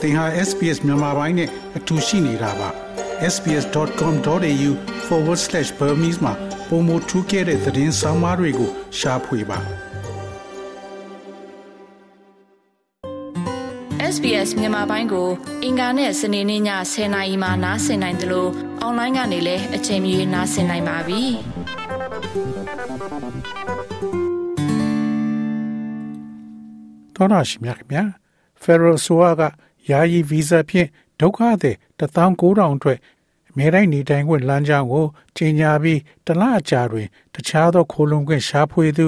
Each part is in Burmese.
သင်ဟာ SPS မြန်မာပိုင်းနဲ့အတူရှိနေတာပါ sbs.com.au/burmese မှာပုံမထူးခဲ့တဲ့သတင်းစာမားတွေကိုရှားဖွေပါ SBS မြန်မာပိုင်းကို အင်ကာနဲ့စနေနေ့ည10:00နာရီမှနားဆင်နိုင်တယ်လို့အွန်လိုင်းကနေလည်းအချိန်မီနားဆင်နိုင်ပါပြီ။တော်ရရှိမြခင်ဗျာ Federal ဆိုက ယာယီဗီဇာဖြင့်ဒုက္ခသည်19000အတွက်အမြဲတမ်းနေထိုင်ခွင့်လမ်းကြောင်းကိုကြီးညာပြီးတလအကြာတွင် တခြားသောခိုးလုံခွင့်ရှားဖွေသူ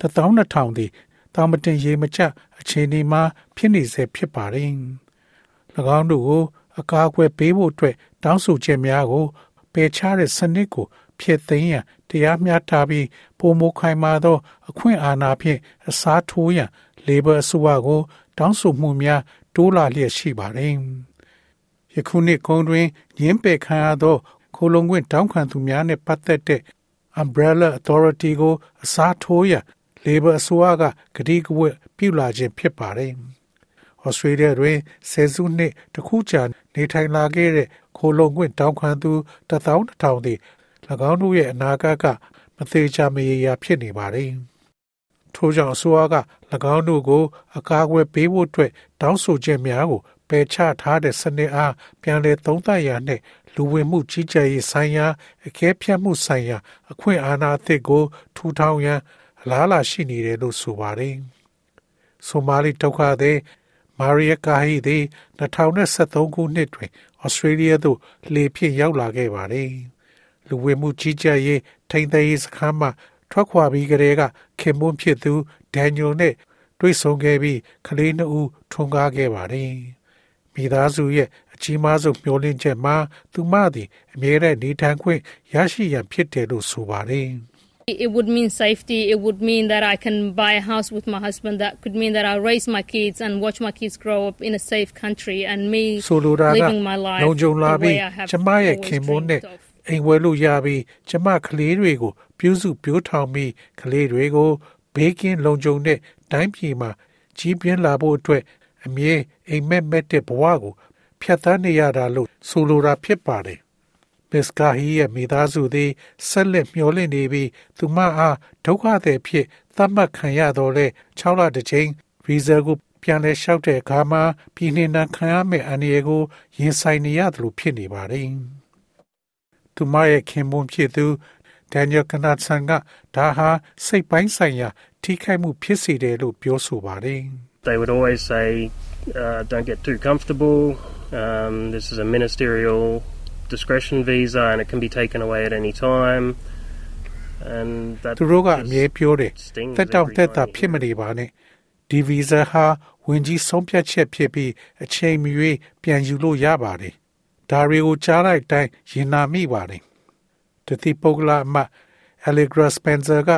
12000သည်တောင်မတင်ရေမချအခြေအနေမှာဖြစ်နေစေဖြစ်ပါတယ်။၎င်းတို့ကိုအကာအကွယ်ပေးဖို့အတွက်တောင်းဆိုချက်များကိုပယ်ချတဲ့စနစ်ကိုဖျက်သိမ်းရန်တရားမျှထားပြီးပုံမခိုင်မာသော အခွင့်အာဏာဖြင့်အစားထိုးရန် Labor အစိုးရကို တောင်းဆိုမှုများတိုးလာလျက်ရှိပါတယ်။ယခုနှစ်ကုန်းတွင်ညင်းပယ်ခံရသောခိုလုံခွင့်တောင်းခံသူများနှင့်ပတ်သက်တဲ့ Umbrella Authority ကိုအစားထိုးရန် Labor အစိုးရကကတိကဝတ်ပြုလာခြင်းဖြစ်ပါတယ်။ Australia တွင်ဆယ်စုနှစ်တစ်ခုကြာနေထိုင်လာခဲ့တဲ့ခိုလုံခွင့်တောင်းခံသူတထောင်ထောင်သည်၎င်းတို့ရဲ့အနာဂတ်ကမသေးချာမရေရာဖြစ်နေပါတယ်။ ထို့ကြောင့်အစိုးရက၎င်းတို့ကိုအကာအကွယ်ပေးဖို့အတွက်တောင်းဆိုချက်များကိုပယ်ချထားတဲ့စနစ်အားပြန်လည်သုံးသပ်ရနှင့်လူဝင်မှုကြီးကြပ်ရေးဆိုင်ရာအကဲဖြတ်မှုဆိုင်ရာအခွင့်အာဏာအသစ်ကိုထူထောင်ရန်အလားအလာရှိနေတယ်လို့ဆိုပါတယ်။ဆိုမာလီဒုက္ခသည်မာရီယာကာဟီသည်2023ခုနှစ်တွင်ဩစတြေးလျသို့လေဖြင့်ရောက်လာခဲ့ပါတယ်။လူဝင်မှုကြီးကြပ်ရေးထိန်းသိမ်းရေးစခန်းမှ ထွက်ခွာပြီးကလေးကခင်မွန်းဖြစ်သူဒန်နီယယ်နဲ့တွေ့ဆုံခဲ့ပြီးကလေးနှစ်ဦးထွန်းကားခဲ့ပါတယ်။မိသားစုရဲ့အကြီးမားဆုံးမျှော်လင့်ချက်မှာသူမသည်အမြဲတမ်းနေထိုင်ခွင့်ရရှိရန်ဖြစ်တယ်လို့ဆိုပါတယ်။ It would mean safety. It would mean that I can buy a house with my husband. That could mean that I raise my kids and watch my kids grow up in a safe country and me living my life လုံခြုံလာ the ပြီး way I have ကျမရဲ့ always ခင်မွန်းနဲ့ dreamed of. အိမ်ဝယ်လို့ရပြီးကျမကလေးတွေကိုပြုစုပြိုးထောင်ပြီးကလေးတွေကိုဘေးကင်းလုံခြုံတဲ့တိုင်းပြည်မှာကြီးပြင်းလာဖို့အတွက်အမြဲအိမ်မက်မက်တဲ့ဘဝကိုဖြတ်သန်းနေရတာလို့ဆိုလိုတာဖြစ်ပါတယ်။မစ္စကာဟီရဲ့မိသားစုသည်ဆက်လက်မျှော်လင့်နေပြီးသူမအားဒုက္ခသည်ဖြစ်သတ်မှတ်ခံရတော့လေ6လတစ်ချိန်ဗီဇာကိုပြန်လဲလျှောက်တဲ့အခါမှာပြည်နှင်နာခံရမယ့်အန္တရာယ်ကိုရင်ဆိုင်နေရတယ်လို့ဖြစ်နေပါတယ်။ သူမရဲ့ခင်ပွန်းဖြစ်သူဒန်နီယယ်ကနတ်ဆန်ကဒါဟာစိတ်ပိုင်းဆိုင်ရာ ထိခိုက်မှုဖြစ်စေတယ်လို့ပြောဆိုပါတယ်။ They would always say, uh, don't get too comfortable. Um, this is a ministerial discretion visa and it can be taken away at any time. And that သူတို့ကအမြဲ just ပြောတယ် stings တက်တောင့် every တက်တာ time you ဖြစ်မ hear နေပါနဲ့ဒီဗီဇာဟာဝင်ကြီးဆုံးဖြတ်ချက်ဖြစ်ပြီးအချိန်မီ၍ပြန်ယူလို့ရပါတယ် ဒါတွေကိုကြားလိုက်တိုင်းရင်နာမိပါတယ်တတိပုဂ္ဂလအမတ် Allegra Spencer က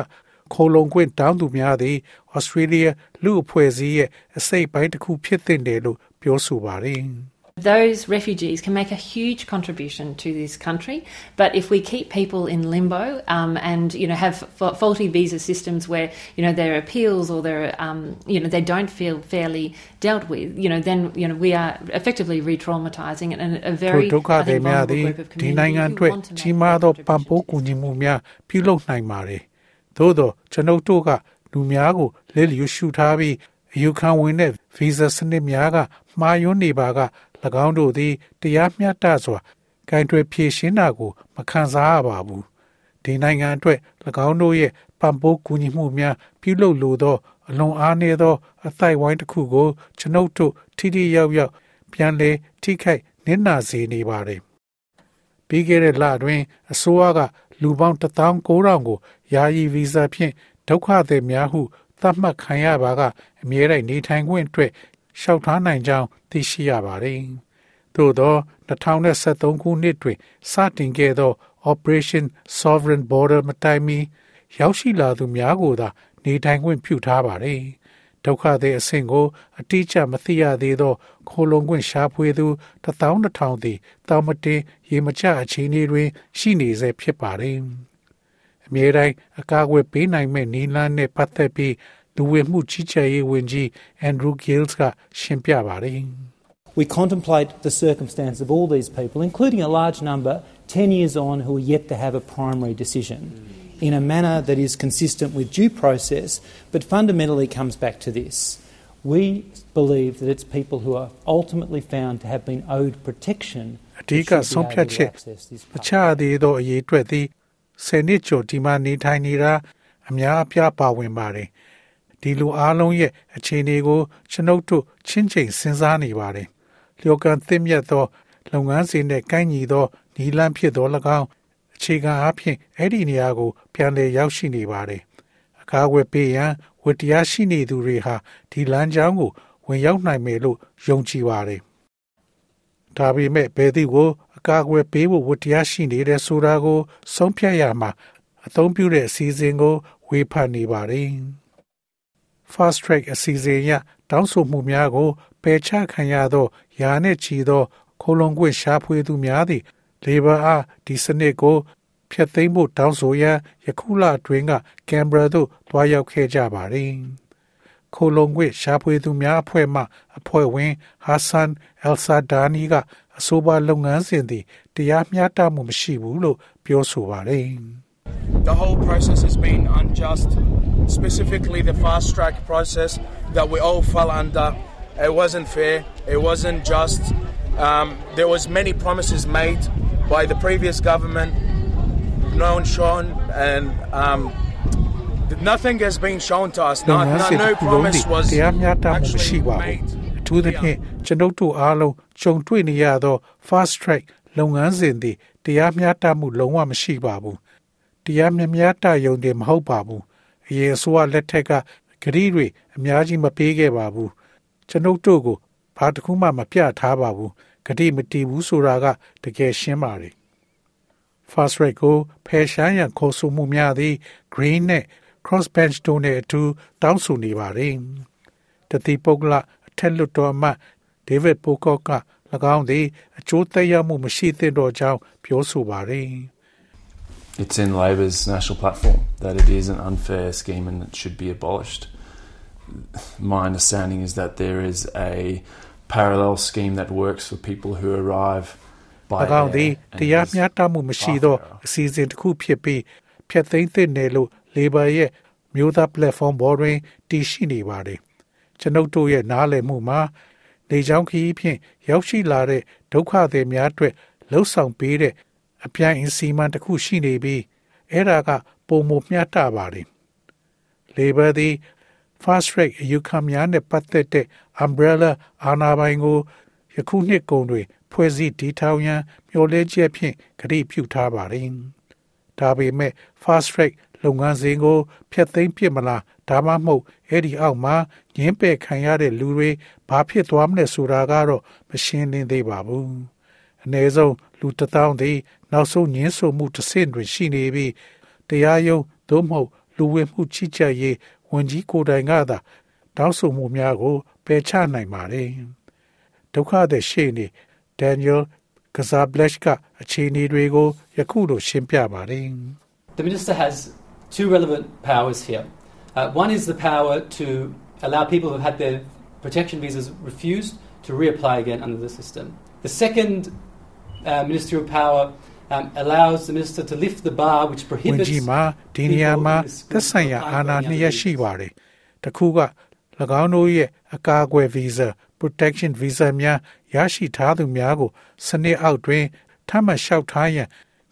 ခိုလုံခွင့်တောင်းသူများသည် Australia လူအဖွဲ့အစည်းရဲ့အစိတ်ပိုင်းတစ်ခုဖြစ်တဲ့တယ်လို့ပြောဆိုပါတယ် Those refugees can make a huge contribution to this country, but if we keep people in limbo um, and you know have fa- faulty visa systems where you know there are appeals or there are um, you know they don't feel fairly dealt with, you know then you know we are effectively re-traumatizing and a ထို very ဒုက္ခ I သည် think များ vulnerable သည် group of ဒီ community နိုင်ငံ who အတွက် want to make ကြီးမား that သောပံ့ contribution ပိုးကူညီမှုများပြုလုပ်နိုင်ပါတယ်။သို့သောကျွန်ုပ်တို့ကလူများကိုလက်လျူရှုထားပြီးအယူခံဝင်တဲ့ဗီဇာစနစ်များကမှားယွင်းနေပါက၎ င်းတို့သည်တရားမျှတစွာကင်တွယ်ဖြည့်ရှင်းတာကို မခံစားရပါဘူး။ဒီနိုင်ငံအတွက်၎င်းတို့ရဲ့ပံ့ပိုးကူညီမှုများပြုလုပ်လိုသော အလွန်အားနည်းသောအသိုက်ဝိုင်းတစ်ခုကိုကျွန်ုပ်တို့ထိထိရောက်ရောက်ပြန်လည်ထိခိုက်နစ်နာစေနေပါတယ်။ပြီးခဲ့တဲ့လတွင် အစိုးရကလူပေါင်း19000ကိုယာယီဗီဇာဖြင့်ဒုက္ခသည်များဟုသတ်မှတ်ခံရပါကအမြဲတမ်းနေထိုင်ခွင့်အတွက် လျှောက်ထားနိုင်ကြောင်းသိရှိရပါတယ်။သို့သော2023ခုနှစ်တွင်စတင်ခဲ့သော Operation Sovereign Border မတိုင်မီရောက်ရှိလာသူများကိုသာနေထိုင်ခွင့်ပြုထားပါတယ်။ဒုက္ခသည်အဆင့်ကိုအတိအကျမသိရသေးသောခိုလုံခွင့်ရှာဖွေသူ12000သည်တောင်မတင်ရေမချအခြေအနေတွင် ရှိနေဆဲဖြစ်ပါတယ်။အမြဲတမ်းအကာအကွယ်ပေးနိုင်မဲ့နီလန်းနဲ့ပတ်သက်ပြီး လူဝင်မှုကြီးကြပ်ရေးဝန်ကြီးအန်ဒရူးဂီးလ်စ်ကရှင်းပြပါတယ်။ We contemplate the circumstance of all these people, including a large number 10 years on who are yet to have a primary decision, in a manner that is consistent with due process, but fundamentally comes back to this. We believe that it's people who are ultimately found to have been owed protection အဓိကဆုံးဖြတ်ချက်မချသေးသောအရေးအတွက်သည်ဆယ်နှစ်ကျော်ဒီမှာနေထိုင်နေတာအများအပြားပါဝင်ပါတယ် ဒီလိုအားလုံးရဲ့အခြေအနေကိုကျွန်ုပ်တို့ချင်းချင်းစဉ်းစားနေပါတယ်လျော်ကန်သင့်မြတ်သောလုပ်ငန်းစဉ်နဲ့ကိုင်းညီသောနီလန်းဖြစ်သော၎င်းအခြေခံအားဖြင့်အဲ့ဒီနေရာကို ပြန်လည်ရောက်ရှိနေပါတယ်အကားဝယ်ပေးရန်ဝတ္တရားရှိနေသူတွေဟာဒီလမ်းကြောင်းကို ဝင်ရောက်နိုင်မယ်လို့ယုံကြည်ပါတယ်ဒါပေမဲ့ဘယ်သူကိုအကာအကွယ်ပေးဖို့ဝတ္တရားရှိနေတဲ့ဆိုတာကို ဆုံးဖြတ်ရမှာအသုံးပြုတဲ့အစီအစဉ်ကိုဝေဖန်နေပါတယ်။ Fast Track အစီအစဉ်ရတောင်းဆိုမှုများကိုပယ်ချခံရသောယာနဲ့ချီသောခိုလုံခွင့်ရှာဖွေသူများသည် Labor အားဒီစနစ်ကိုဖျက်သိမ်းဖို့တောင်းဆိုရန်ယခုလအတွင်းကကင်ဘရာသို့တွားရောက်ခဲ့ကြပါတယ်။ခိုလုံခွင့်ရှာဖွေသူများအဖွဲ့မှအဖွဲ့ဝင်ဟာဆန်အယ်ဆာဒါနီကအဆိုပါလုပ်ငန်းစဉ်သည်တရားမျှတမှုမရှိဘူးလို့ပြောဆိုပါတယ်။ The whole process has been unjust, specifically the fast track process that we all fell under. It wasn't fair, it wasn't just. Um, there was many promises made by the previous government, known shown, and um, nothing has been shown to us. No, no, no promise was actually made. ထူးသဖြင့်ကျွန်ုပ်တို့အားလုံးကြုံတွေ့နေရသော fast track လုပ်ငန်းစဉ်သည်တရားမျှတမှုလုံးဝမရှိပါဘူးတရားမျှမျှတယုံတယ်မဟုတ်ပါဘူး အရင်အစိုးရလက်ထက်ကဂရီတွေအများကြီးမပေးခဲ့ပါဘူးကျွန်ုပ်တို့ကိုဘာတစ်ခုမှမပြထားပါဘူးဂရီမတီးဘူးဆိုတာကတကယ်ရှင်းပါတယ် fast track ကိုဖယ်ရှားရန်ခေါ်ဆိုမှုများသည် green နဲ့ cross bench တို့နဲ့အတူတောင်းဆိုနေပါတယ်တတိပုဂ္ဂလထက်လွတ်တော်မှဒေးဗစ်ပိုကော့က၎င်းသည်အကျိုးသက်ရောက်မှုမရှိသင့်တော့ကြောင်းပြောဆိုပါတယ် It's in Labor's national platform that it is an unfair scheme and it should be abolished. My understanding is that there is a parallel scheme that works for people who arrive by ၎င်းသည်တရားမျှတမှုမရှိသောအစီအစဉ်တစ်ခုဖြစ်ပြီးဖျက်သိမ်းသင့်တယ်လို့ Labor ရဲ့မျိုးသား platform ပေါ်တွင်တည်ရှိနေပါတယ်ကျွန်ုပ်တို့ရဲ့နားလည်မှုမှာနေချောင်းခီးဖြင့်ရောက်ရှိလာတဲ့ဒုက္ခသည်များအတွက်လှုပ်ဆောင်ပေးတဲ့ အပြိုင်အစီအမံတစ်ခုရှိနေပြီးအဲ့ဒါကပုံမမျှတပါတယ်။ Labor သည် fast track အယူခံများနဲ့ပတ်သက်တဲ့ umbrella အာဏာပိုင်ကိုယခုနှစ်ကုန်တွင် ဖွဲ့စည်းတည်ထောင်ရန်မျှော်လင့်ချက်ဖြင့်ကတိပြုထားပါတယ်။ဒါပေမဲ့ fast track လုပ်ငန်းစဉ်ကိုဖျက်သိမ်းပစ်မလားဒါမှမဟုတ်အဲ့ဒီအောက်မှာငင်းပယ်ခံရတဲ့လူတွေဘာဖြစ်သွားမလဲဆိုတာကတော့မရှင်းလင်းသေးပါဘူးအ ਨੇ ဆုံး လူတထောင်သည်နောက်ဆုံးညင်းဆိုမှုတစ်ဆင့်တွင်ရှိနေပြီးတရားရုံးသို့မဟုတ်လူဝင်မှုကြီးကြပ်ရေးဝန်ကြီးကိုယ်တိုင်ကသာတောင်းဆိုမှုများကိုပယ်ချနိုင်ပါတယ်ဒုက္ခသည်ရှေ့နေဒန်နီယယ်ကစားဘလက်ကအခြေအနေတွေကိုယခုလိုရှင်းပြပါတယ် The minister has two relevant powers here. Uh, one is the power to allow people who've had their protection visas refused to reapply again under the system. The second uh, ministerial power um, allows the minister to lift the bar which prohibits ဝန်ကြီးမှာဒီနေရာမှာသက်ဆိုင်ရာအာဏာနှစ်ရပ်ရှိပါတယ်။တစ်ခုက၎င်းတို့ရဲ့အကာအကွယ် visa protection visa များရရှိထားသူများကိုစနစ်အောက်တွင်ထပ်မလျှောက်ထားရန်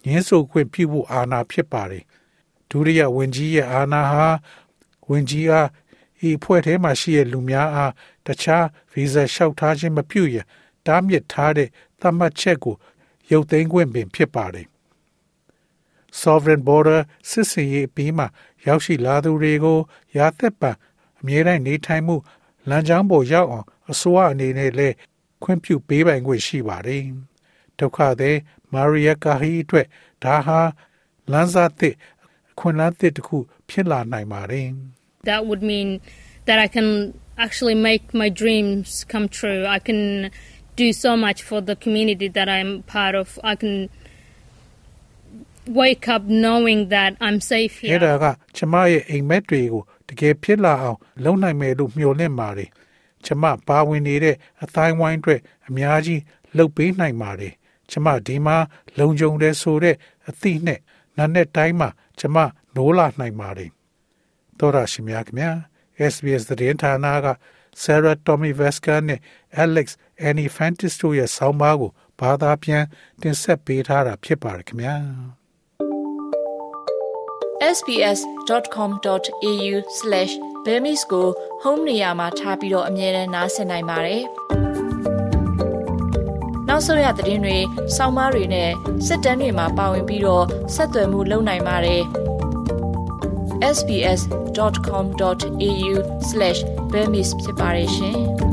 ညှင်းဆိုခွင့်ပြုဖို့အာဏာဖြစ်ပါတယ်။ဒုတိယဝန်ကြီးရဲ့အာဏာဟာဝင်ကြီးအားဤဖွဲ့ထဲမှာရှိတဲ့လူများအားတခြားဗီဇာလျှောက်ထားခြင်းမပြုရတားမြစ်ထားတဲ့သတ်မှတ်ချက်ကို ရုပ်သိမ်းခွင့်ပင်ဖြစ်ပါတယ်။ Sovereign Border စစ်စင်ရေးပြီးမှရောက်ရှိလာသူတွေကိုရာသက်ပံအမြဲတမ်းနေထိုင်မှုလမ်းကြောင်းပေါ်ရောက်အောင်အစိုးရအနေနဲ့လည်းခွင့်ပြုပေးပိုင်ခွင့်ရှိပါတယ်။ဒုက္ခသည်မာရီယာကာဟီအတွက်ဒါဟာလမ်းစာသစ်အခွင့်အလမ်းသစ်တစ်ခုဖြစ်လာနိုင်ပါတယ်။ that would mean that I can actually make my dreams come true. I can do so much for the community that I'm part of. I can wake up knowing that I'm safe here. အဲ့ဒါကကျမရဲ့အိမ်မက်တွေကိုတကယ်ဖြစ်လာအောင်လုပ်နိုင်မယ်လို့မျှော်လင့်ပါတယ်။ကျမပါဝင်နေတဲ့အတိုင်းဝိုင်းအတွက်အများကြီးလှုပ်ပေးနိုင်ပါတယ်ကျမဒီမှာလုံခြုံတယ်ဆိုတဲ့အသည့်နဲ့နာနဲ့တိုင်းမှာကျမနိုးလာနိုင်ပါတယ်တော်ရရှိမြခင်ဗျာ SBS သတင်းဌာနက Sarah Tommy Veska နဲ့ Alex Annie Fantis တို့ရဲ့ဆောင်းပါးကိုဘာသာပြန်တင်ဆက်ပေးထားတာဖြစ်ပါတယ်ခင်ဗျာ sbs.com.au/bemis ကို home နေရာမှာထားပြီးတော့အမြဲတမ်းနှာစင်နိုင်ပါတယ်။နောက်ဆုံးရသတင်းတွေ၊စောင်းမားတွေနဲ့စစ်တမ်းတွေမှာပါဝင်ပြီးတော့ဆက်သွယ်မှုလုပ်နိုင်ပါတယ်။ sbs.com.au/bemis ဖြစ်ပါတယ်ရှင်။